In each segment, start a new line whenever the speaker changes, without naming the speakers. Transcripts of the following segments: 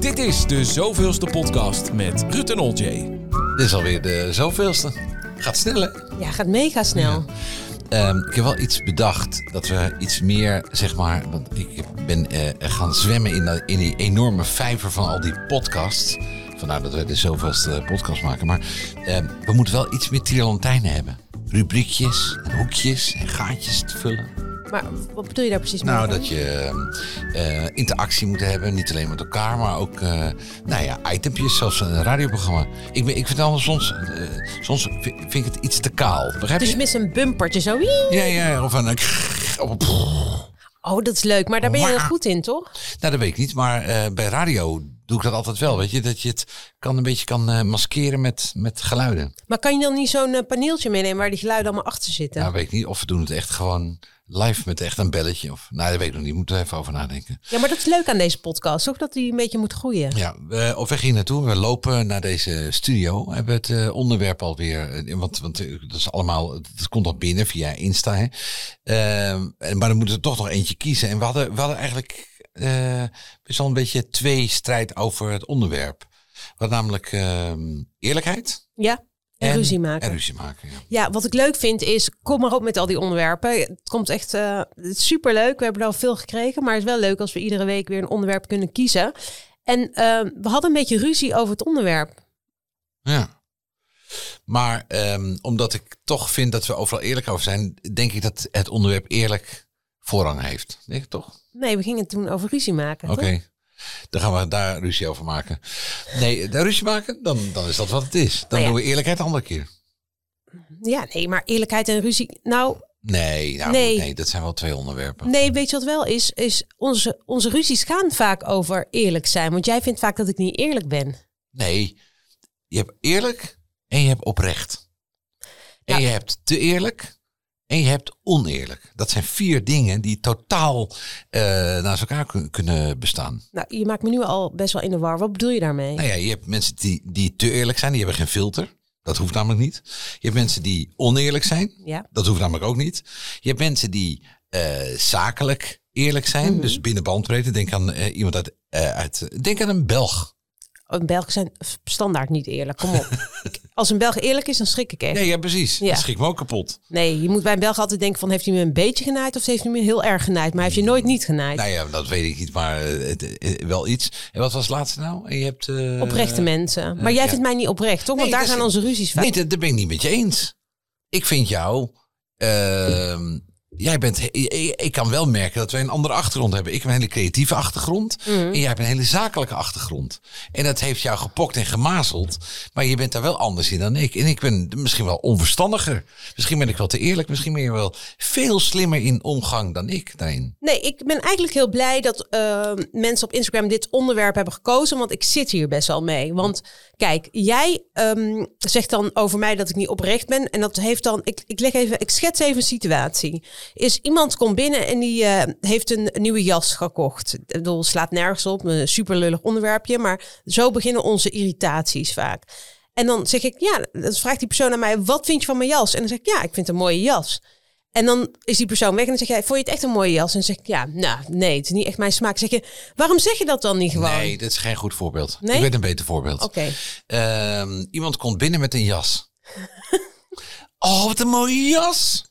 Dit is de zoveelste podcast met Ruud en Olje.
Dit is alweer de zoveelste. Gaat snel, hè?
Ja, gaat mega snel.
Ehm, ik heb wel iets bedacht dat we iets meer, zeg maar. Want ik ben eh, gaan zwemmen in, dat- in die enorme vijver van al die podcasts. Vandaar dat we de zoveelste podcast maken. Maar ehm, we moeten wel iets meer tierlantijnen hebben. Rubriekjes en hoekjes en gaatjes te vullen.
Maar wat bedoel je daar precies mee?
Nou, dat je eh, interactie moet hebben. Niet alleen met elkaar, maar ook eh, nou ja, itempjes, zoals een radioprogramma. Ik, ben, ik vind dan soms, eh, soms vind, ik het iets te kaal. Begrijp
Dus
je?
mist een bumpertje zo.
Ja, ja, of een... eh,
Oh, dat is leuk. Maar daar ben je heel goed in, toch?
Nou, dat weet ik niet. Maar eh, bij radio doe ik dat altijd wel. Weet je, dat je het kan een beetje kan eh, maskeren met, met geluiden.
Maar kan je dan niet zo'n eh, paneeltje meenemen waar die geluiden allemaal achter zitten?
Nou, weet ik niet. Of we doen het echt gewoon live met echt een belletje. Of, nou, dat weet ik nog niet. Moeten we even over nadenken.
Ja, maar dat is leuk aan deze podcast. Ook dat die een beetje moet groeien.
Ja, we, op weg hier naartoe. We lopen naar deze studio. We hebben het eh, onderwerp alweer. Want, want dat is allemaal. Het komt al binnen via Insta. Hè. Ehm, en- maar dan moeten we toch nog eentje kiezen. En we hadden, we hadden eigenlijk eh best wel een beetje twee strijd over het onderwerp. Wat namelijk ehm, eerlijkheid.
Ja, en, ruzie maken.
En ruzie maken. Ja.
Ja, wat ik leuk vind is, kom maar op met al die onderwerpen. Het komt echt uh, het is superleuk. We hebben er al veel gekregen. Maar het is wel leuk als we iedere week weer een onderwerp kunnen kiezen. En uh, we hadden een beetje ruzie over het onderwerp.
Ja. Maar um, omdat ik toch vind dat we overal eerlijk over zijn, denk ik dat het onderwerp eerlijk voorrang heeft. Denk ik toch?
Nee, we gingen toen over ruzie maken.
Oké. Okay. Dan gaan we daar ruzie over maken. Nee, daar ruzie maken, dan, dan is dat wat het is. Dan nou ja. doen we eerlijkheid de andere keer.
Ja, nee, maar eerlijkheid en ruzie. Nou.
Nee, nou, nee. nee, dat zijn wel twee onderwerpen.
Nee, weet je wat wel is? Is onze, onze ruzies gaan vaak over eerlijk zijn. Want jij vindt vaak dat ik niet eerlijk ben.
Nee, je hebt eerlijk en je hebt oprecht. En ja. je hebt te eerlijk en je hebt oneerlijk. Dat zijn vier dingen die totaal uh, naast elkaar kun, kunnen bestaan.
Nou, je maakt me nu al best wel in de war. Wat bedoel je daarmee?
Nou ja, je hebt mensen die, die te eerlijk zijn, die hebben geen filter. Dat hoeft namelijk niet. Je hebt mensen die oneerlijk zijn.
Ja.
Dat hoeft namelijk ook niet. Je hebt mensen die uh, zakelijk eerlijk zijn. Mm -hmm. Dus binnen bandbreedte. Denk aan uh, iemand uit, uit. Denk aan een Belg.
Een Belg zijn standaard niet eerlijk. Kom op. Als een Belg eerlijk is, dan schrik ik echt.
Nee, ja, precies. Ja. Dan schrik me ook kapot.
Nee, je moet bij een Belg altijd denken van... heeft hij me een beetje genaaid of heeft hij me heel erg genaaid? Maar heeft je nooit niet genaaid?
Nou ja, dat weet ik niet, maar uh, wel iets. En wat was het laatste nou? En je hebt... Uh,
Oprechte mensen. Maar jij ja. vindt mij niet oprecht, toch? Want nee, daar gaan onze ruzies van.
Nee, dat, dat ben ik niet met je eens. Ik vind jou... Uh, jij bent, ik kan wel merken dat wij een andere achtergrond hebben. Ik heb een hele creatieve achtergrond mm. en jij hebt een hele zakelijke achtergrond. En dat heeft jou gepokt en gemazeld, maar je bent daar wel anders in dan ik. En ik ben misschien wel onverstandiger. Misschien ben ik wel te eerlijk, misschien ben je wel veel slimmer in omgang dan ik daarin.
Nee, ik ben eigenlijk heel blij dat uh, mensen op Instagram dit onderwerp hebben gekozen, want ik zit hier best wel mee. Want kijk, jij um, zegt dan over mij dat ik niet oprecht ben en dat heeft dan, ik, ik leg even, ik schets even een situatie is iemand komt binnen en die uh, heeft een, nieuwe jas gekocht. Ik bedoel, slaat nergens op, een super lullig onderwerpje, maar zo beginnen onze irritaties vaak. En dan zeg ik, ja, dan vraagt die persoon aan mij, wat vind je van mijn jas? En dan zeg ik, ja, ik vind het een mooie jas. En dan is die persoon weg en dan zeg jij, vond je het echt een mooie jas? En dan zeg ik, ja, nou, nee, het is niet echt mijn smaak. Dan zeg je, waarom zeg je dat dan niet gewoon?
Nee, dat is geen goed voorbeeld. Nee? Ik weet een beter voorbeeld.
Oké.
Okay. Uh, iemand komt binnen met een jas. oh, wat een mooie jas!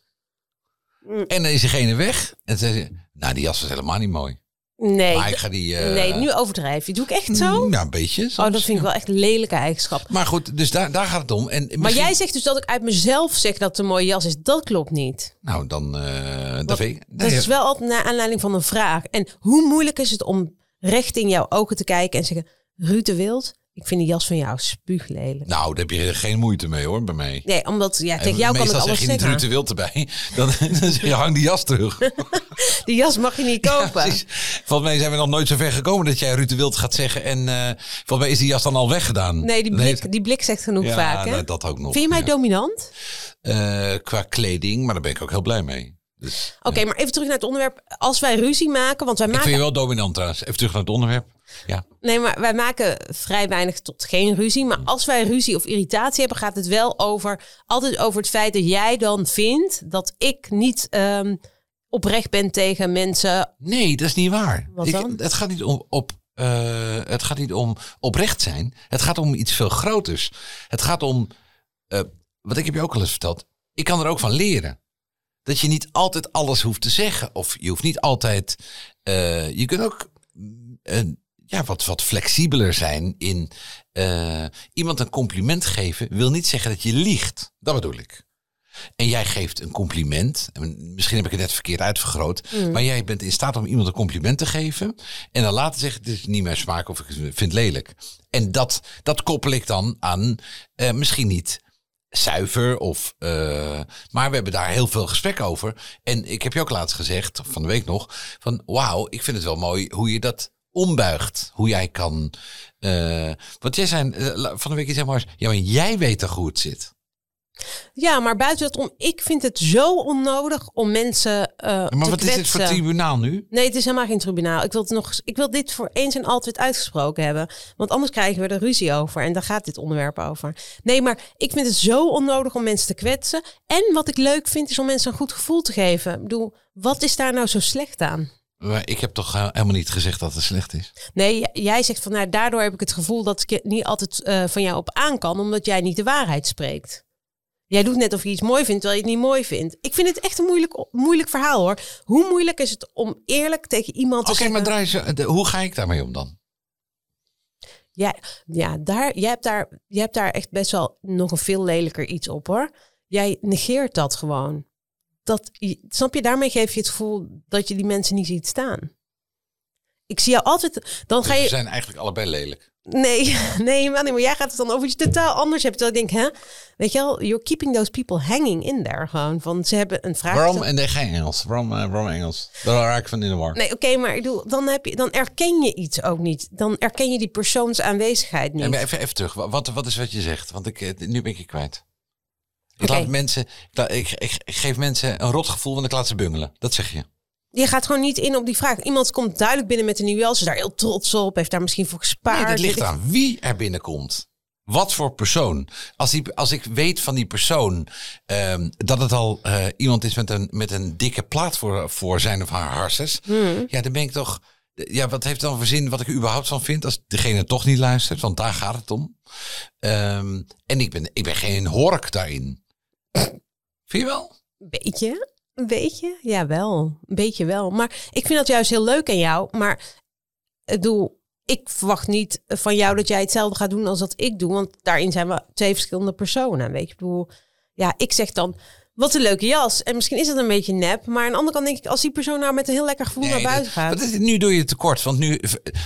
En dan is diegene weg. En zei ze, nou, die jas was helemaal niet mooi.
Nee,
maar ik ga die, uh...
nee, nu overdrijf je. Doe ik echt zo?
Ja, een beetje. Soms,
oh, dat vind ik wel echt een lelijke eigenschap.
Maar goed, dus daar, daar gaat het om. En
misschien... Maar jij zegt dus dat ik uit mezelf zeg dat het een mooie jas is. Dat klopt niet.
Nou, dan... Uh, dat,
ik... dat is wel altijd naar aanleiding van een vraag. En hoe moeilijk is het om recht in jouw ogen te kijken en zeggen... Ruud de Wild, ik vind die jas van jou spuuglelijk.
Nou, daar heb je geen moeite mee hoor, bij mij.
Nee, omdat ja, tegen jou kan ik alles
zeg je niet
zeggen.
Wild erbij. Dan, dan zeg je, hang die jas terug.
die jas mag je niet kopen.
Ja, volgens mij zijn we nog nooit zo ver gekomen dat jij Ruud de Wild gaat zeggen. En uh, volgens mij is die jas dan al weggedaan.
Nee, die blik, die blik zegt genoeg
ja,
vaak. Hè?
Nou, dat ook nog.
Vind je mij
ja.
dominant?
Uh, qua kleding, maar daar ben ik ook heel blij mee. Dus,
Oké, okay, maar even terug naar het onderwerp. Als wij ruzie maken, want wij
ik
maken...
vind je wel dominant trouwens. Even terug naar het onderwerp. Ja.
Nee, maar wij maken vrij weinig tot geen ruzie. Maar als wij ruzie of irritatie hebben, gaat het wel over altijd over het feit dat jij dan vindt dat ik niet um, oprecht ben tegen mensen.
Nee, dat is niet waar.
Wat dan?
Ik, het gaat niet om op eh, het gaat niet om oprecht zijn. Het gaat om iets veel groters. Het gaat om, eh, wat ik heb je ook al eens verteld. Ik kan er ook van leren. Dat je niet altijd alles hoeft te zeggen. Of je hoeft niet altijd. eh, je kunt ook mm, ja, wat, wat flexibeler zijn in eh, iemand een compliment geven. Wil niet zeggen dat je liegt. Dat bedoel ik. En jij geeft een compliment. En Misschien heb ik het net verkeerd uitvergroot. Maar jij bent in staat om iemand een compliment te geven. En dan laten zeggen, het is niet mijn smaak of ik vind het lelijk. En dat, dat koppel ik dan aan eh, misschien niet zuiver. Of, eh, maar we hebben daar heel veel gesprek over. En ik heb je ook laatst gezegd, van de week nog, van wauw, ik vind het wel mooi hoe je dat ombuigt. Hoe jij kan... eh, want jij zei eh, van de week heel moois. Ja, maar jij weet toch hoe het zit?
Ja, maar buiten dat om, ik vind het zo onnodig om mensen eh
Maar
te
wat is dit voor tribunaal nu?
Nee, het is helemaal geen tribunaal. Ik wil, het nog, ik wil dit voor eens en altijd uitgesproken hebben. Want anders krijgen we er ruzie over. En daar gaat dit onderwerp over. Nee, maar ik vind het zo onnodig om mensen te kwetsen. En wat ik leuk vind, is om mensen een goed gevoel te geven. Ik bedoel, wat is daar nou zo slecht aan?
Maar ik heb toch helemaal niet gezegd dat het slecht is.
Nee, jij zegt van, nou, daardoor heb ik het gevoel dat ik niet altijd eh, van jou op aan kan. Omdat jij niet de waarheid spreekt. Jij doet net of je iets mooi vindt, terwijl je het niet mooi vindt. Ik vind het echt een moeilijk, moeilijk verhaal hoor. Hoe moeilijk is het om eerlijk tegen iemand te
Oké,
zeggen...
maar draai ze, hoe ga ik daarmee om dan?
Ja, ja daar, jij, hebt daar, jij hebt daar echt best wel nog een veel lelijker iets op hoor. Jij negeert dat gewoon. Dat, je- snap je, daarmee geef je het gevoel dat je die mensen niet ziet staan. Ik zie jou altijd. Dan ga
Dus
je.
zijn eigenlijk allebei lelijk.
Nee, nee, man, maar jij gaat het dan over iets totaal anders hebben. Terwijl ik denk, hè? Weet je wel, you're keeping those people hanging in there. Gewoon van ze hebben een vraag.
Waarom? En nee, geen Engels. Waarom, eh, waarom Engels? Daar raak ik van in de war.
Nee, oké, maar ik bedoel, dan, heb je, dan erken je iets ook niet. Dan erken je die persoons aanwezigheid niet.
Nee, maar even, even terug. Wat, wat is wat je zegt? Want ik, eh, nu ben ik je kwijt. Ik, laat mensen, ik, ik, ik, geef mensen een rot gevoel, want ik laat ze bungelen. Dat zeg je.
Je gaat gewoon niet in op die vraag. Iemand komt duidelijk binnen met een nieuwe is daar heel trots op, heeft daar misschien voor gespaard.
Nee, dat ligt aan wie er binnenkomt. Wat voor persoon. Als, die, als ik weet van die persoon ehm, dat het al eh, iemand is met een, met een dikke plaat voor, voor zijn of haar harses.
Hmm.
Ja, dan ben ik toch. Ja, wat heeft dan voor zin wat ik er überhaupt van vind als degene toch niet luistert? Want daar gaat het om. Ehm, en ik ben, ik ben geen hork daarin. Vind je wel?
Beetje, een beetje, ja wel, een beetje wel. Maar ik vind dat juist heel leuk aan jou. Maar ik bedoel, ik verwacht niet van jou dat jij hetzelfde gaat doen als dat ik doe. Want daarin zijn we twee verschillende personen. Weet je, ik bedoel, ja, ik zeg dan, wat een leuke jas. En misschien is het een beetje nep. Maar aan de andere kant denk ik, als die persoon nou met een heel lekker gevoel naar buiten
dat-
gaat.
dat is- nu doe je het tekort. Want nu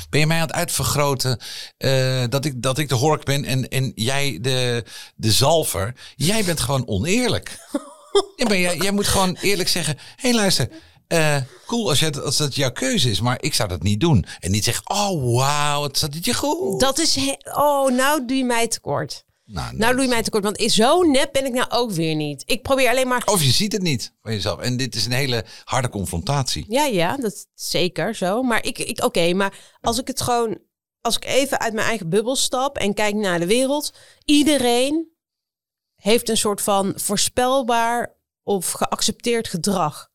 ben je mij aan het uitvergroten eh, dat, ik, dat ik de hork ben en, en jij de, de zalver. Jij bent gewoon oneerlijk. ja, maar jij, jij moet gewoon eerlijk zeggen: hé, hey, luister. eh, cool als, je, als dat jouw keuze is, maar ik zou dat niet doen. En niet zeggen: oh, wauw, het zat dit je goed.
Dat is, oh, nou doe je mij tekort.
Nou, nee.
Nou doe je mij tekort, want zo nep ben ik nou ook weer niet. Ik probeer alleen maar
Of je ziet het niet van jezelf. En dit is een hele harde confrontatie.
Ja, ja, dat is zeker zo. Maar ik, ik oké, maar als ik het gewoon, als ik even uit mijn eigen bubbel stap en kijk naar de wereld, iedereen heeft een soort van voorspelbaar of geaccepteerd gedrag.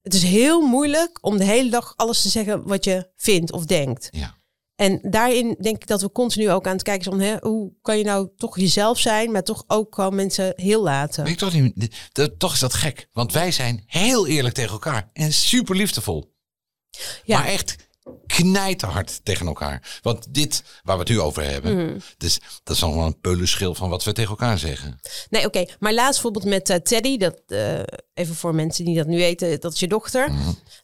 Het is heel moeilijk om de hele dag alles te zeggen wat je vindt of denkt.
Ja.
En daarin denk ik dat we continu ook aan het kijken zijn, hè, hoe kan je nou toch jezelf zijn, maar toch ook gewoon mensen heel laten.
Weet je toch niet? Toch is dat gek. Want wij zijn heel eerlijk tegen elkaar. En super liefdevol.
Ja.
Maar echt knijterhard tegen elkaar. Want dit, waar we het nu over hebben,
Mhm.
dus, dat is nog wel een peulenschil van wat we tegen elkaar zeggen.
Nee, oké. Maar laatst bijvoorbeeld met eh, Teddy. Dat, eh, even voor mensen die dat nu weten, dat is je dochter.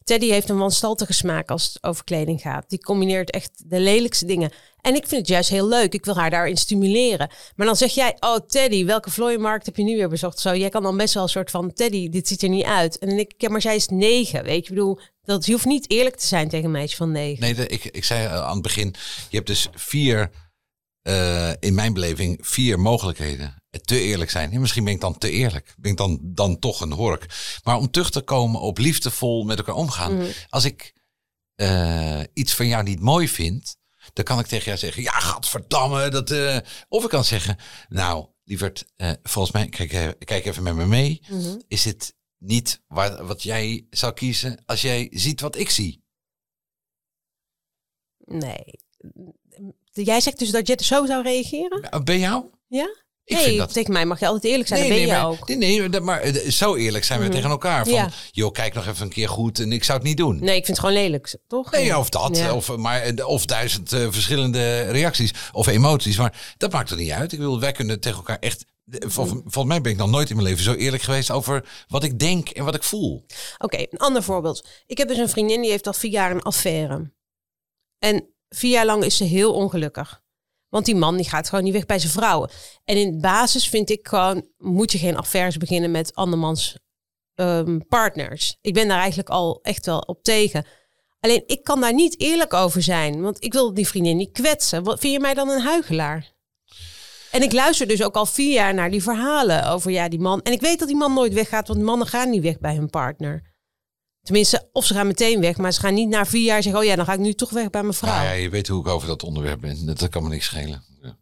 Teddy heeft een wanstaltige smaak als het over kleding gaat. Die combineert echt de lelijkste dingen. En ik vind het juist heel leuk. Ik wil haar daarin stimuleren. Maar dan zeg jij, oh Teddy, welke vlooienmarkt heb je nu weer bezocht? Zo, jij kan dan best wel een soort van, Teddy, dit ziet er niet uit. En dan denk ik, ja, maar zij is negen, weet je. Ik bedoel, dat, je hoeft niet eerlijk te zijn tegen een meisje van negen.
Nee, de- ik, ik zei eh, aan het begin, je hebt dus vier, eh, in mijn beleving, vier mogelijkheden. Te eerlijk zijn. Ja, misschien ben ik dan te eerlijk. Ben ik dan, dan toch een hork. Maar om terug te komen op liefdevol met elkaar omgaan.
Mhm.
Als ik eh, iets van jou niet mooi vind, dan kan ik tegen jou zeggen, ja, gadverdamme. Dat, eh of ik kan zeggen, nou, lieverd, eh, volgens mij, kijk, eh, kijk even met me mee.
Mhm.
Is dit niet waar, wat jij zou kiezen als jij ziet wat ik zie?
Nee, Jij zegt dus dat je zo zou reageren?
Ben jou?
Ja?
Ik
nee,
dat...
tegen mij mag je altijd eerlijk zijn. dat ben je
maar,
ook.
Nee, nee, maar eh, zo eerlijk zijn we tegen elkaar. Van,
Ja.
joh, kijk nog even een keer goed en ik zou het niet doen.
Nee, ik vind het gewoon lelijk, toch?
Nee, of dat.
Ja.
Of, maar, eh, of duizend eh, verschillende reacties of emoties. Maar dat maakt er niet uit. Ik wil, wij kunnen tegen elkaar echt... vol- Volgens mij ben ik nog nooit in mijn leven zo eerlijk geweest over wat ik denk en wat ik voel.
Oké, een ander voorbeeld. Ik heb dus een vriendin die heeft al vier jaar een affaire. En vier jaar lang is ze heel ongelukkig. Want die man die gaat gewoon niet weg bij zijn vrouwen. En in basis vind ik gewoon, moet je geen affaires beginnen met andermans ehm, partners. Ik ben daar eigenlijk al echt wel op tegen. Alleen ik kan daar niet eerlijk over zijn. Want ik wil die vriendin niet kwetsen. Wat, vind je mij dan een huigelaar? En ik luister dus ook al vier jaar naar die verhalen over ja, die man. En ik weet dat die man nooit weggaat, want mannen gaan niet weg bij hun partner. Tenminste, of ze gaan meteen weg, maar ze gaan niet na vier jaar zeggen: Oh ja, dan ga ik nu toch weg bij mijn vrouw.
Nou ja, je weet hoe ik over dat onderwerp ben. Dat, kan me niks schelen. Ja.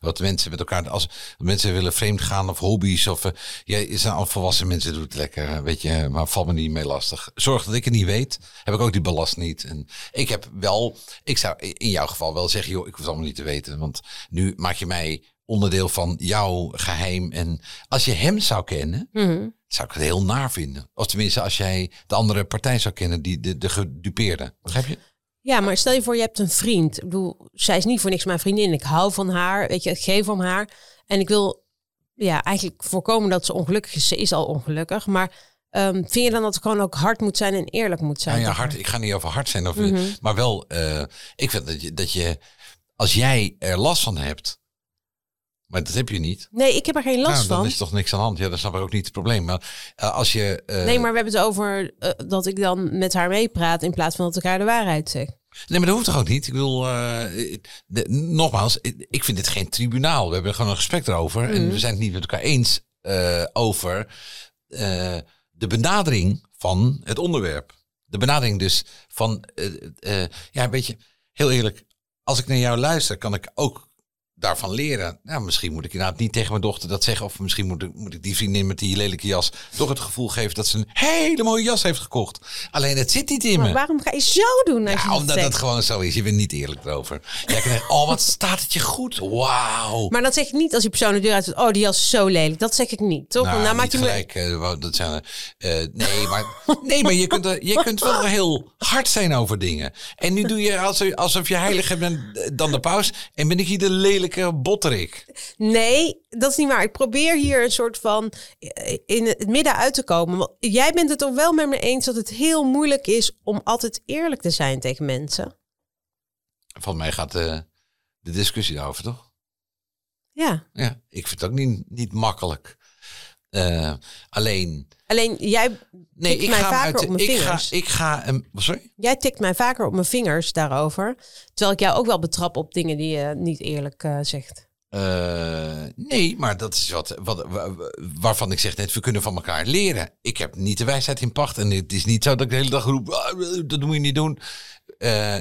Wat mensen met elkaar, als mensen willen vreemd gaan of hobby's of uh, je zijn al volwassen mensen, doet het lekker, eh, weet je, maar val me niet mee lastig. Zorg dat ik het niet weet, heb ik ook die belast niet. En ik heb wel, ik zou in jouw geval wel zeggen, joh, ik hoef het allemaal niet te weten, want nu maak je mij onderdeel van jouw geheim. En als je hem zou kennen,
Mhm.
zou ik het heel naar vinden. Of tenminste, als jij de andere partij zou kennen, die de, de gedupeerde. Begrijp je?
Ja, maar stel je voor, je hebt een vriend. Ik bedoel, zij is niet voor niks mijn vriendin. Ik hou van haar, weet je, ik geef om haar. En ik wil ja, eigenlijk voorkomen dat ze ongelukkig is. Ze is al ongelukkig. Maar ehm, vind je dan dat het gewoon ook hard moet zijn en eerlijk moet zijn?
Nou ja, hard, ik ga niet over hard zijn, of,
Mhm.
maar wel, eh, ik vind dat je, dat je, als jij er last van hebt, maar dat heb je niet.
Nee, ik heb er geen last
nou, dan
van.
is toch niks aan de hand. Ja, dan snap ik ook niet het probleem. Maar eh, als je... eh,
Nee, maar we hebben het over eh, dat ik dan met haar meepraat in plaats van dat ik haar de waarheid zeg.
Nee, maar dat hoeft toch ook niet? Ik bedoel, de- nogmaals, ik vind dit geen tribunaal. We hebben gewoon een gesprek erover. En we zijn het niet met elkaar eens over de benadering van het onderwerp. De benadering dus van, ja, een beetje, heel eerlijk. Als ik naar jou luister, kan ik ook daarvan leren. Nou, misschien moet ik inderdaad niet tegen mijn dochter dat zeggen. Of misschien moet ik, moet ik die vriendin met die lelijke jas toch het gevoel geven dat ze een hele mooie jas heeft gekocht. Alleen het zit niet in me.
Maar waarom ga je zo doen als je
Ja,
dat
omdat het gewoon zo is. Je bent niet eerlijk erover. Jij krijgt, oh, wat staat het je goed. Wauw.
Maar dat zeg ik niet als die persoon de deur uit oh, die jas is zo lelijk. Dat zeg ik niet, toch?
Nou,
maak
niet
je me...
gelijk. eh, dat zijn, eh, nee, maar, nee, maar je kunt, er- je kunt wel heel hard zijn over dingen. En nu doe je alsof, alsof je heiliger bent eh, dan de paus. En ben ik hier de lelijke botterik.
Nee, dat is niet waar. Ik probeer hier een soort van eh, in het midden uit te komen. Want jij bent het toch wel met me eens dat het heel moeilijk is om altijd eerlijk te zijn tegen mensen?
Van mij gaat de, de discussie daarover, toch?
Ja.
Ja, ik vind het ook niet, niet makkelijk. Eh, alleen,
Alleen jij
nee,
tikt
ik
mij
ga,
vaker
uit,
op mijn
ik ga, ik ga sorry?
Jij tikt mij vaker op mijn vingers daarover. Terwijl ik jou ook wel betrap op dingen die je niet eerlijk eh, zegt.
Eh, nee, maar dat is wat, wat, wa- wa- waarvan ik zeg net, we kunnen van elkaar leren. Ik heb niet de wijsheid in pacht. En het is niet zo dat ik de hele dag roep, "Ah, dat moet je niet doen.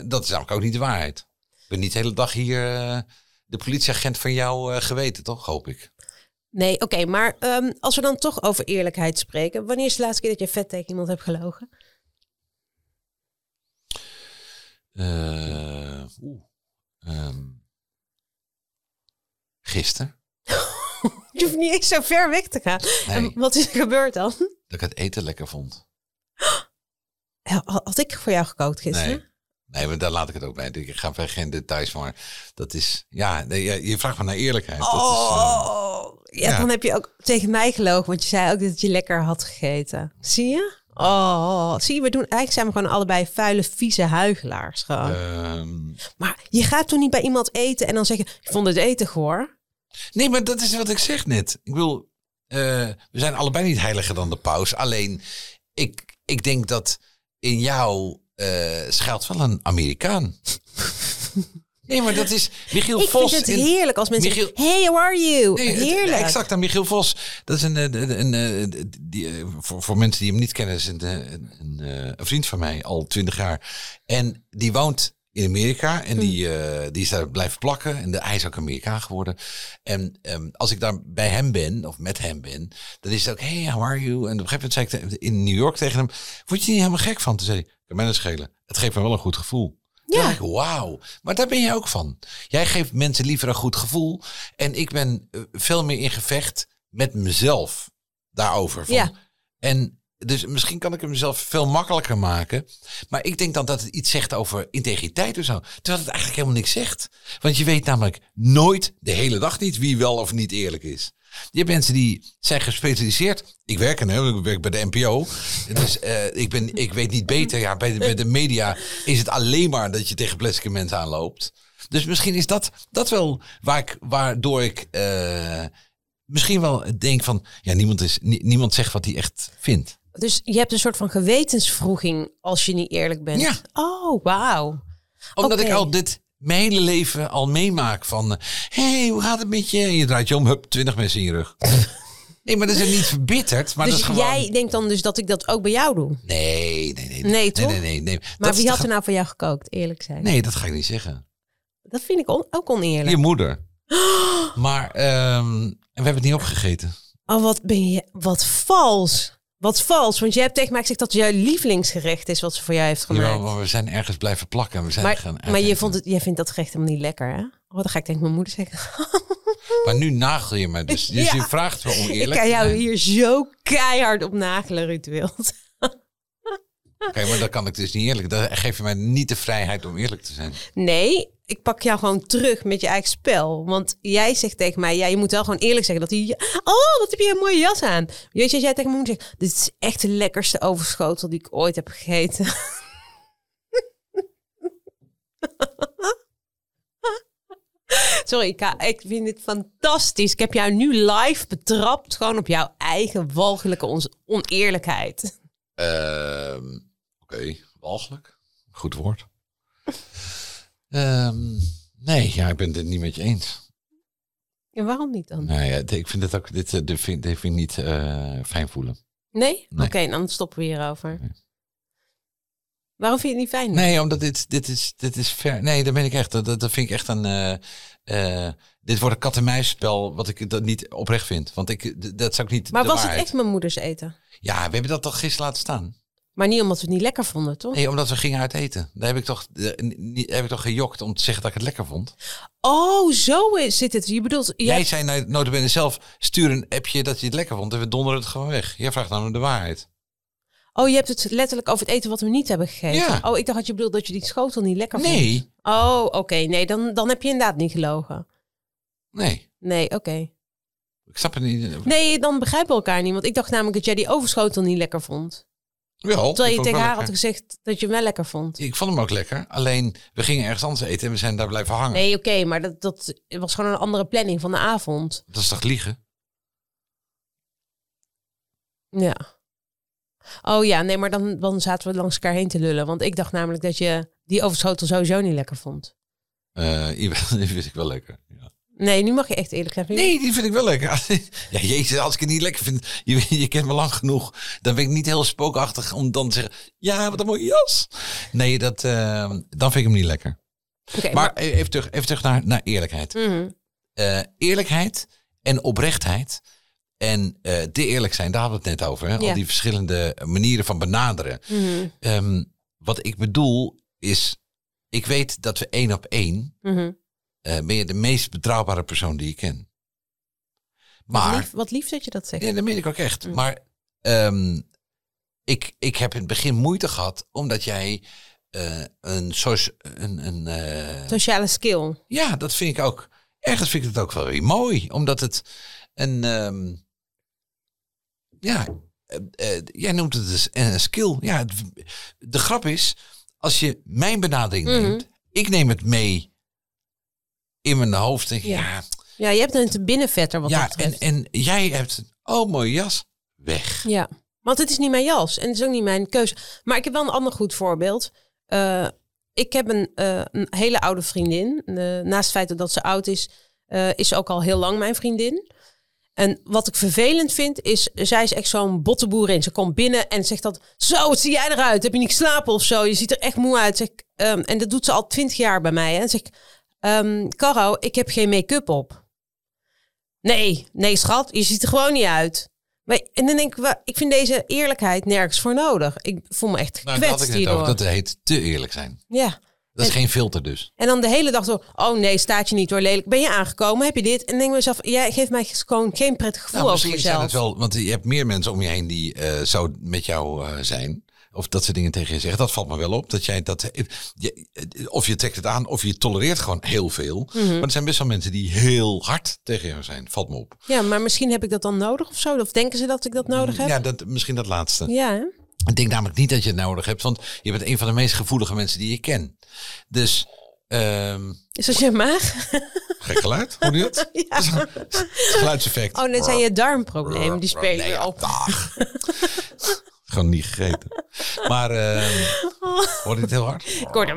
Dat is namelijk ook niet de waarheid. Ik ben niet de hele dag hier de politieagent van jou geweten, toch? Hoop ik.
Nee, oké, maar ehm, als we dan toch over eerlijkheid spreken. Wanneer is de laatste keer dat je vet tegen iemand hebt gelogen?
Oeh, ehm, gisteren,
Je hoeft niet eens zo ver weg te gaan.
Nee.
En wat is er gebeurd dan?
dat ik het eten lekker vond.
Had ik voor jou gekookt gisteren?
Nee. Nee, maar daar laat ik het ook bij. Ik ga verder geen details van. Dat is, ja, nee, je- vraagt me naar eerlijkheid. Dat is, eh,
Oh, ja,
ja.
dan heb je ook tegen mij gelogen, want je zei ook dat je lekker had gegeten. Zie je? Oh, zie je, we doen eigenlijk zijn we gewoon allebei vuile, vieze huigelaars gewoon.
ehm,
Maar je gaat toch niet bij iemand eten en dan zeggen, ik vond het eten goor.
Nee, maar dat is wat ik zeg net. Ik wil, eh, we zijn allebei niet heiliger dan de paus. Alleen, ik, ik denk dat in jou schuilt wel een Amerikaan. nee, maar dat is Michiel
Ik
Vos.
vind het
in-
heerlijk als mensen
Michiel-
zeggen, hey, how are you?
Nee,
heerlijk.
Exact, aan Michiel Vos. Dat is een, eh, een, een, eh, die, eh, voor, voor mensen die hem niet kennen, is een, eh, een, eh, vriend van mij, al twintig jaar. En die woont in Amerika en die, eh, die is daar blijven plakken. En de, hij is ook Amerikaan geworden. En ehm, als ik daar bij hem ben, of met hem ben, dan is het ook, hey, how are you? En op een gegeven moment zei ik te- in New York tegen hem, word je niet helemaal gek van? Toen zei hij, kan mij dat schelen. Het geeft me wel een goed gevoel. Ja. Wauw. Maar daar ben je ook van. Jij geeft mensen liever een goed gevoel. En ik ben eh, veel meer in gevecht met mezelf daarover. Van.
Ja.
En dus misschien kan ik het mezelf veel makkelijker maken. Maar ik denk dan dat het iets zegt over integriteit of zo. Terwijl het eigenlijk helemaal niks zegt. Want je weet namelijk nooit, de hele dag niet, wie wel of niet eerlijk is. Je hebt mensen die zijn gespecialiseerd. Ik werk er, hè, ik werk bij de NPO. Dus eh, ik, ben, ik weet niet beter. Ja, bij, de, bij de media is het alleen maar dat je tegen plastic mensen aanloopt. Dus misschien is dat, dat wel waar ik, waardoor ik eh, misschien wel denk van... Ja, niemand, is, nie- niemand zegt wat hij echt vindt.
Dus je hebt een soort van gewetensvroeging als je niet eerlijk bent.
Ja.
Oh, wauw.
Omdat
Oké.
ik al dit mijn hele leven al meemaak van... Hé, hey, hoe gaat het met je? En je draait je om, hup, twintig mensen in je rug. nee, maar dat is niet verbitterd. Maar
Dus
dat is gewoon...
jij denkt dan dus dat ik dat ook bij jou doe.
Nee, nee, nee.
Nee, toch?
Nee, nee, nee.
Maar
Dat
wie had er nou voor jou gekookt, eerlijk zijn?
Nee, dat ga ik niet zeggen.
Dat vind ik on- ook oneerlijk.
Je moeder. Maar ehm, en we hebben het niet opgegeten.
Oh, wat ben je... Wat vals. Wat vals. Want jij hebt tegen mij gezegd dat het jouw lievelingsgerecht is wat ze voor jou heeft gemaakt.
Jawel, maar we zijn ergens blijven plakken. We zijn
maar
gaan
maar je vond het, jij vindt dat gerecht helemaal niet lekker, hè? Oh, dan ga ik tegen mijn moeder zeggen.
Maar nu nagel je me dus. Dus
Ja.
je vraagt me om
ik kan jou hier zo keihard op nagelen, Ruud Wild.
Oké, maar dan kan ik dus niet eerlijk. Dan geef je mij niet de vrijheid om eerlijk te zijn.
Nee, ik pak jou gewoon terug met je eigen spel. Want jij zegt tegen mij, ja, je moet wel gewoon eerlijk zeggen dat hij... Oh, wat heb je een mooie jas aan. Weet je, als jij tegen me moet zeggen, dit is echt de lekkerste overschotel die ik ooit heb gegeten. Sorry, ik, vind dit fantastisch. Ik heb jou nu live betrapt, gewoon op jouw eigen walgelijke on- oneerlijkheid.
Ehm, Oké, walgelijk. Goed woord. Ehm, nee, ja, ik ben het niet met je eens.
En waarom niet dan?
Nou ja, ik vind het ook, dit, eh, dit, vind, dit vind ik niet eh, fijn voelen.
Nee?
Nee.
Oké, dan stoppen we hierover. Waarom vind je het niet fijn?
Nee, omdat dit, dit is, dit is ver. Nee, dat ben ik echt. Dat, dat vind ik echt een. eh, dit wordt een kat-en-muisspel wat ik dat niet oprecht vind. Want ik, dat zou ik niet.
Maar was
waarheid.
het echt mijn moeders eten?
Ja, we hebben dat toch gisteren laten staan.
Maar niet omdat we het niet lekker vonden, toch?
Nee, omdat we gingen uit eten. Daar heb ik toch, eh, niet, heb ik toch gejokt om te zeggen dat ik het lekker vond.
Oh, zo is- zit het. Je bedoelt... Je
Jij
hebt-
zei nou, notabene zelf, stuur een appje dat je het lekker vond en we donderen het gewoon weg. Jij vraagt namelijk de waarheid.
Oh, je hebt het letterlijk over het eten wat we niet hebben gegeten.
Ja.
Oh, ik dacht dat je bedoelde dat je die schotel niet lekker vond.
Nee,
Oh, oké. Nee, dan, dan heb je inderdaad niet gelogen.
nee.
Nee, oké.
Ik snap het niet.
Nee, dan begrijpen we elkaar niet. Want ik dacht namelijk dat jij die overschotel niet lekker vond.
Wel,
Terwijl je tegen haar had gezegd dat je hem wel lekker vond.
Ik vond hem ook lekker. Alleen, we gingen ergens anders eten en we zijn daar blijven hangen.
Nee, oké, maar dat, dat was gewoon een andere planning van de avond.
Dat is toch liegen?
Ja. Oh ja, nee, maar dan, dan zaten we langs elkaar heen te lullen. Want ik dacht namelijk dat je die overschotel sowieso niet lekker vond.
Eh, die vind ik wel lekker. Ja.
Nee, nu mag je echt eerlijk zijn.
Nee, die vind ik wel lekker. Ja, jezus, als ik het niet lekker vind, je, je kent me lang genoeg, dan ben ik niet heel spookachtig om dan te zeggen, ja, wat een mooie jas. Nee, dat, eh, dan vind ik hem niet lekker. Maar e- even terug, even terug naar, naar eerlijkheid.
Mhm.
Eh, eerlijkheid en oprechtheid en de eerlijk zijn, daar hadden we het net over. Hè?
Ja.
Al die verschillende manieren van benaderen.
Mhm.
Ehm, wat ik bedoel is, ik weet dat we één op één
Mhm.
Eh, ben je de meest betrouwbare persoon die ik ken.
Wat,
Maar,
lief, wat lief dat je dat zegt.
ja, dat meen ik ook echt. Maar ehm, ik, ik heb in het begin moeite gehad, omdat jij eh, een een, een eh,
Sociale skill.
ja, dat vind ik ook. Ergens vind ik het ook wel weer mooi, omdat het een, ehm, ja, jij noemt het dus een skill. Ja, het- de grap is, als je mijn benadering
Mhm.
neemt, ik neem het mee in mijn hoofd. Denk
Ja.
ja,
Ja, je hebt een binnenvetter wat
ja,
dat
en, en jij hebt, oh mooie jas, weg.
Ja, want het is niet mijn jas en het is ook niet mijn keuze. Maar ik heb wel een ander goed voorbeeld. Eh, ik heb een, eh, een hele oude vriendin. Eh, naast het feit dat ze oud is, is ze ook al heel lang mijn vriendin. En wat ik vervelend vind, is zij is echt zo'n bottenboerin. Ze komt binnen en zegt dat, zo, wat zie jij eruit? Heb je niet geslapen of zo? Je ziet er echt moe uit. Zeg, ehm, en dat doet ze al twintig jaar bij mij. Hè. En zeg ik, ehm, Caro, ik heb geen make-up op. Nee, nee schat, je ziet er gewoon niet uit. Maar, en dan denk ik, ik vind deze eerlijkheid nergens voor nodig. Ik voel me echt
Nou, dat
gekwetst
ik net
hierdoor.
over. Dat heet te eerlijk zijn.
Ja,
Dat is
En-
geen filter dus.
En dan de hele dag zo, oh nee, staat je niet door lelijk. Ben je aangekomen? Heb je dit? En denk ik mezelf, jij geeft mij gewoon geen prettig gevoel
Nou,
over
misschien zijn het wel, want je hebt meer mensen om je heen die eh zo met jou eh, zijn. Of dat ze dingen tegen je zeggen. Dat valt me wel op. Dat jij dat, eh, je, eh, of je trekt het aan, of je tolereert gewoon heel veel.
Mhm.
Maar er zijn best wel mensen die heel hard tegen jou zijn. Valt me op.
Ja, maar misschien heb ik dat dan nodig of zo. Of denken ze dat ik dat nodig heb?
Ja, dat, misschien dat laatste.
Ja, hè?
Ik denk namelijk niet dat je het nodig hebt, want je bent een van de meest gevoelige mensen die je ken. Dus, ehm
Is dat je maag?
gek geluid, hoor je?
Ja.
Dat Geluidseffect.
Oh, net zijn je darmproblemen. Die spelen op.
Gewoon niet gegeten. Maar, ehm hoor het heel hard?
Ik hoorde...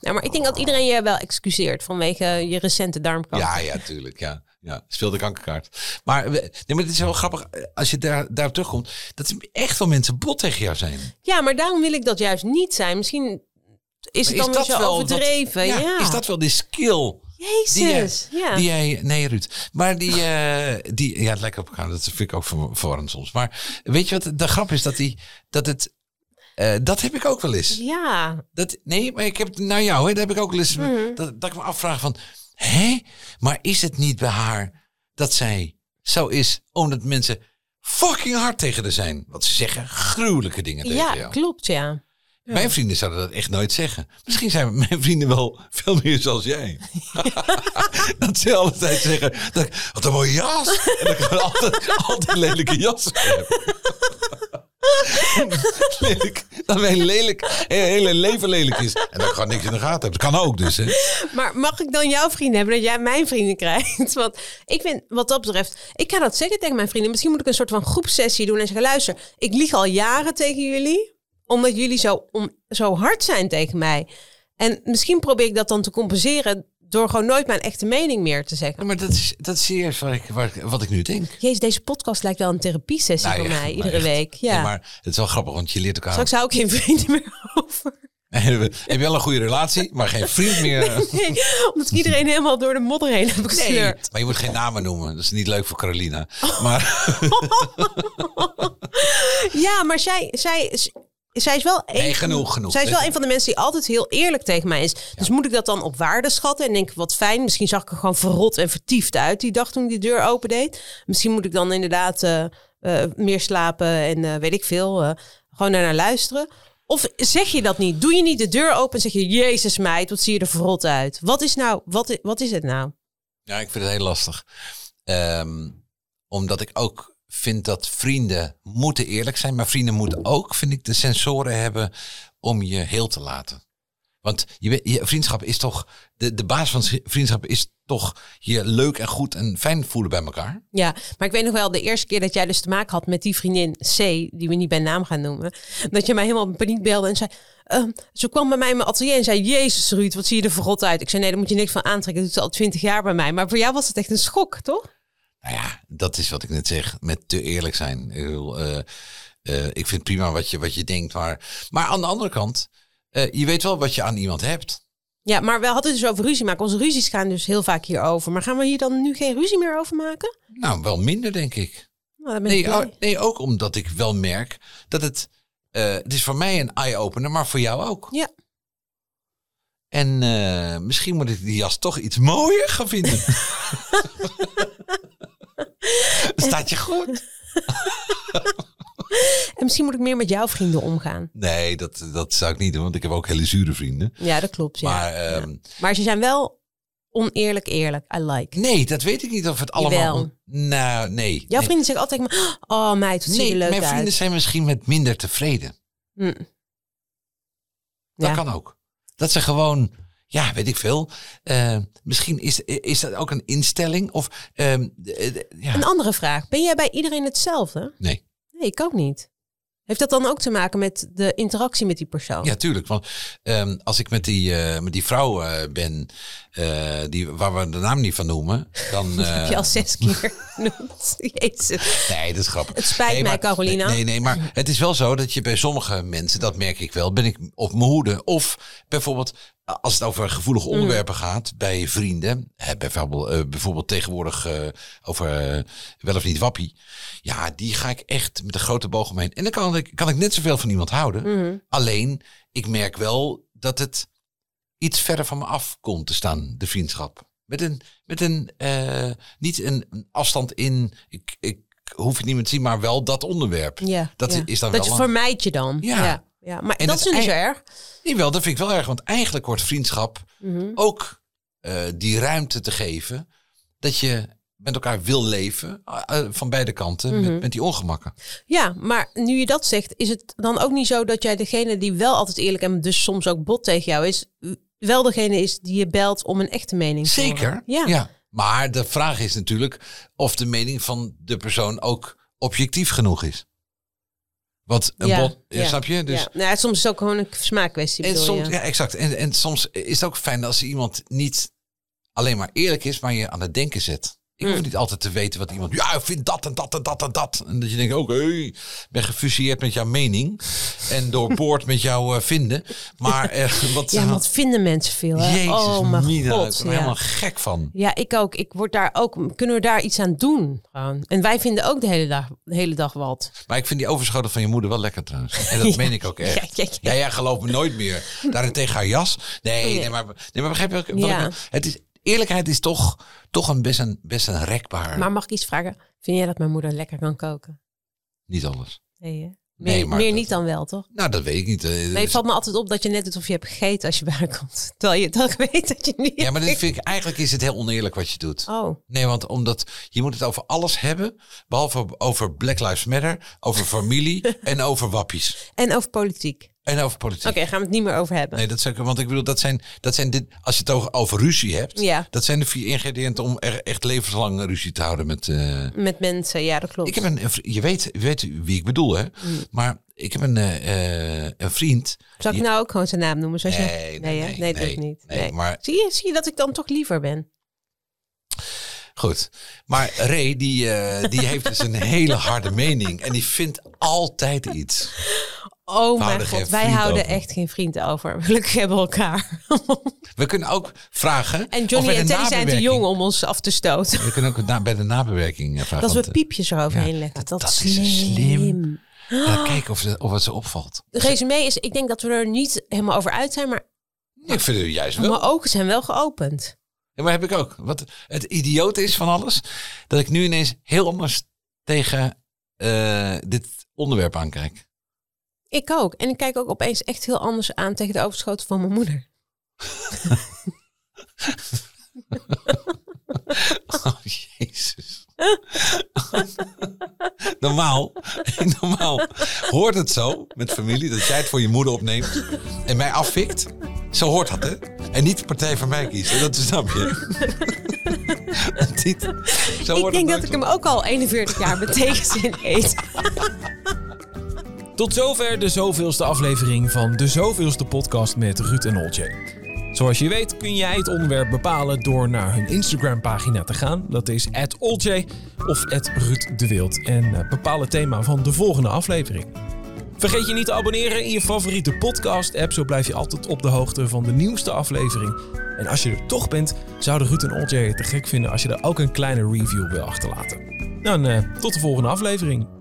Ja, maar ik denk dat iedereen je wel excuseert vanwege je recente darmkanker.
Ja, ja, tuurlijk. Ja, ja. Speel de kankerkaart. Maar, nee, maar het is wel grappig. eh, Als je daar, daar terugkomt, dat er echt wel mensen bot tegen jou zijn.
Ja, maar daarom wil ik dat juist niet zijn. Misschien is het
Maar
dan weer zo
wat-
overdreven.
ja,
ja,
Is dat wel die skill die jij,
Jezus. ja.
die jij... Nee, Ruud. Maar die... eh, die ja, het lijkt op elkaar. Dat vind ik ook ver- verwarrend soms. Maar weet je wat? De grap is dat, die, dat het... eh, dat heb ik ook wel eens.
ja,
Dat, nee, maar ik heb het naar jou. Hè, dat heb ik ook wel eens.
Mhm.
Dat, dat ik me afvraag van... Hé? Maar is het niet bij haar dat zij zo is omdat mensen fucking hard tegen haar zijn? Wat ze zeggen gruwelijke dingen tegen
ja
jou.
klopt, ja.
Mijn vrienden zouden dat echt nooit zeggen. Misschien zijn mijn vrienden wel veel meer zoals jij. dat ze altijd zeggen, dat ik, wat een mooie jas. En dat ik altijd, altijd lelijke jassen heb. lelijk, dat mijn lelijk, hele, leven lelijk is. En dat ik gewoon niks in de gaten heb. Dat kan ook dus. Hè?
Maar mag ik dan jouw vrienden hebben dat jij mijn vrienden krijgt? Want ik vind, wat dat betreft, ik ga dat zeggen tegen mijn vrienden. Misschien moet ik een soort van groepsessie doen en zeggen: luister, ik lieg al jaren tegen jullie, omdat jullie zo, om, zo hard zijn tegen mij. En misschien probeer ik dat dan te compenseren door gewoon nooit mijn echte mening meer te
Ja,
zeggen.
maar dat is, dat is serieus wat ik, wat ik nu denk.
Jezus, deze podcast lijkt wel een therapiesessie
Nou
voor mij, iedere
echt.
week. Ja.
Maar het is wel grappig, want je leert elkaar.
Straks hou ik geen vrienden meer over.
Heb je wel een goede relatie, maar geen vriend meer.
Nee, omdat ik iedereen helemaal door de modder heen heb
Nee, maar je moet geen namen noemen. Dat is niet leuk voor Carolina. Maar
Ja, maar zij, zij, zij is wel een,
Nee, genoeg, genoeg.
Zij is wel een van de mensen die altijd heel eerlijk tegen mij is. Dus moet ik dat dan op waarde schatten en denk wat fijn. Misschien zag ik er gewoon verrot en vertiefd uit die dag toen ik die deur opendeed. Misschien moet ik dan inderdaad eh, eh, meer slapen en eh, weet ik veel. gewoon naar, luisteren. Of zeg je dat niet? Doe je niet de deur open en zeg je... Jezus meid, wat zie je er verrot uit? Wat is nou, wat, wat is het nou?
ja, ik vind het heel lastig. Ehm, omdat ik ook vind dat vrienden moeten eerlijk zijn. Maar vrienden moeten ook, vind ik, de sensoren hebben om je heel te laten. Want je, je vriendschap is toch, de, de basis van vriendschap is toch je leuk en goed en fijn voelen bij elkaar.
Ja, maar ik weet nog wel de eerste keer dat jij dus te maken had met die vriendin C, die we niet bij naam gaan noemen. Dat je mij helemaal in paniek belde en zei. ehm, ze kwam bij mij in mijn atelier en zei: Jezus, Ruud, wat zie je er verrot uit? Ik zei: Nee, daar moet je niks van aantrekken. Dat doet ze al twintig jaar bij mij. Maar voor jou was het echt een schok, toch?
Nou ja, dat is wat ik net zeg, met te eerlijk zijn. Ik, eh, eh, ik vind prima wat je, wat je denkt, maar, maar aan de andere kant, eh, je weet wel wat je aan iemand hebt.
Ja, maar we hadden het dus over ruzie maken. Onze ruzies gaan dus heel vaak hierover. Maar gaan we hier dan nu geen ruzie meer over maken?
Nou, wel minder, denk ik.
Nou,
Nee, oh, nee, ook omdat ik wel merk dat het, het is voor mij een eye-opener, maar voor jou ook.
Ja.
En misschien moet ik die jas toch iets mooier gaan vinden. Staat je goed?
En misschien moet ik meer met jouw vrienden omgaan.
Nee, dat, dat zou ik niet doen, want ik heb ook hele zure vrienden.
Ja, dat klopt. Ja.
Maar
Ja.
ehm,
maar ze zijn wel oneerlijk eerlijk. I like.
nee, dat weet ik niet of het allemaal...
Jawel.
Nou, nee.
Jouw
nee.
vrienden zeggen altijd: maar, Oh, meid, wat zie je
Nee,
leuk
mijn
uit.
vrienden zijn misschien met minder tevreden.
Hm.
Dat
Ja.
kan ook. Dat ze gewoon, ja, weet ik veel. eh, misschien is, is dat ook een instelling of, ehm, eh, eh, ja,
Een andere vraag. Ben jij bij iedereen hetzelfde?
nee.
Nee, ik ook niet. Heeft dat dan ook te maken met de interactie met die persoon?
Ja, tuurlijk. Want ehm, als ik met die, eh, met die vrouw eh, ben, die, waar we de naam niet van noemen, dan...
heb je al zes keer genoemd. Jezus.
Nee, dat is grappig.
Het spijt
nee,
mij,
maar-
Carolina.
Nee, nee, maar het is wel zo dat je bij sommige mensen, dat merk ik wel, ben ik op mijn hoede. Of bijvoorbeeld, als het over gevoelige onderwerpen gaat bij vrienden. Hè, bijvoorbeeld, eh, bijvoorbeeld tegenwoordig eh, over eh, wel of niet wappie. Ja, die ga ik echt met een grote boog omheen. En dan kan ik, kan ik net zoveel van iemand houden. Alleen, ik merk wel dat het iets verder van me af komt te staan, de vriendschap. Met een, met een niet een afstand in, ik, ik hoef het niet meer te zien, maar wel dat onderwerp.
Ja,
Dat
ja.
is dan
dat
wel
je
een-
vermijd je dan.
Ja.
ja. Ja. Maar
En
dat is niet zo erg.
Jawel, dat vind ik wel erg, want eigenlijk hoort vriendschap
Mhm.
ook eh, die ruimte te geven dat je met elkaar wil leven eh, eh, van beide kanten
Mhm.
met, met die ongemakken.
Ja, maar nu je dat zegt, is het dan ook niet zo dat jij degene die wel altijd eerlijk en dus soms ook bot tegen jou is, wel degene is die je belt om een echte mening te horen?
Zeker.
Ja.
Maar de vraag is natuurlijk of de mening van de persoon ook objectief genoeg is. Want een
Ja,
bot, ja,
ja,
snap je? Dus
ja. Nou, soms is het ook gewoon een smaakkwestie.
en
bedoel
soms, ja, exact. En, en soms is het ook fijn als iemand niet alleen maar eerlijk is, maar je aan het denken zet. Ik hoef niet altijd te weten wat iemand. Ja, ik vind dat en dat en dat en dat. En dat je denkt, oké, ik ben gefusilleerd met jouw mening. En doorboord met jouw eh, vinden. Maar eh, wat.
Ja, wat vinden mensen veel? Hè?
Jezus,
oh mijn
Mina, ik
god.
ben er
Ja.
helemaal gek van.
ja, ik ook. Ik word daar ook. Kunnen we daar iets aan doen? Gewoon. En wij vinden ook de hele dag, de hele dag wat.
Maar ik vind die overschoten van je moeder wel lekker trouwens. En dat
Ja.
meen ik ook echt.
Ja, ja,
geloof me nooit meer. Daarentegen haar jas. Nee,
Nee.
nee, maar, nee, maar begrijp je ook? het is, eerlijkheid is toch, toch een best, een best een rekbaar.
Maar mag ik iets vragen? Vind jij dat mijn moeder lekker kan koken?
Niet alles.
Nee, hè?
Nee,
meer
maar
meer
dat-
niet dan wel, toch?
Nou, dat weet ik niet. Eh,
Nee,
dus-
het valt me altijd op dat je net doet of je hebt gegeten als je bij komt. Terwijl je dat weet dat je niet
ja, maar dit vind ik, eigenlijk is het heel oneerlijk wat je doet.
Oh,
Nee, want omdat je moet het over alles hebben. Behalve over Black Lives Matter, over familie en over wappies.
en over politiek.
En over politiek.
Oké, gaan we het niet meer over hebben.
Nee, dat ook, want ik bedoel, dat zijn, dat zijn dit, als je het over, over ruzie hebt,
Ja.
dat zijn de vier ingrediënten om er echt levenslang ruzie te houden met. eh,
Met mensen, ja, dat klopt.
ik heb een, je weet, je weet wie ik bedoel, hè?
Mm.
Maar ik heb een, eh, eh, een vriend.
Zal ik
die-
nou ook gewoon zijn naam noemen? Zoals
Nee,
je...
nee,
nee,
nee,
nee, dat
nee,
niet.
nee, maar-
zie, je, zie je dat ik dan toch liever ben?
Goed. Maar Ray, die, die heeft dus een hele harde mening. En die vindt altijd iets.
Oh mijn god, wij houden
over.
echt geen vriend over. Gelukkig hebben we elkaar.
We kunnen ook vragen.
en Johnny en Teddy zijn te jong om ons af te stoten.
We kunnen ook bij de nabewerking eh, vragen.
Dat we piepjes eroverheen
ja,
leggen. Dat,
dat
is
is
slim.
ja, kijken of, ze- of het ze opvalt.
De resume is, ik denk dat we er niet helemaal over uit zijn, maar
Ik vind het juist wel.
mijn ogen zijn wel geopend.
Ja, maar heb ik ook. Wat het idioot is van alles, dat ik nu ineens heel anders tegen eh, dit onderwerp aankijk.
Ik ook. En ik kijk ook opeens echt heel anders aan tegen de overschoten van mijn moeder.
Oh, jezus. normaal, normaal hoort het zo met familie dat jij het voor je moeder opneemt en mij afvikt. Zo hoort dat, hè? En niet de partij voor mij kiezen, dat snap je. niet, zo
Ik denk
het
dat ik hem ook al 41 jaar met tegenzin eet.
Tot zover de zoveelste aflevering van de zoveelste podcast met Ruud en Olje. Zoals je weet kun jij het onderwerp bepalen door naar hun Instagram pagina te gaan. Dat is @olje of @ruud de Wild en eh, bepaal het thema van de volgende aflevering. Vergeet je niet te abonneren in je favoriete podcast app, zo blijf je altijd op de hoogte van de nieuwste aflevering. En als je er toch bent, zouden Ruud en Olje het te gek vinden als je er ook een kleine review wil achterlaten. Dan eh, tot de volgende aflevering.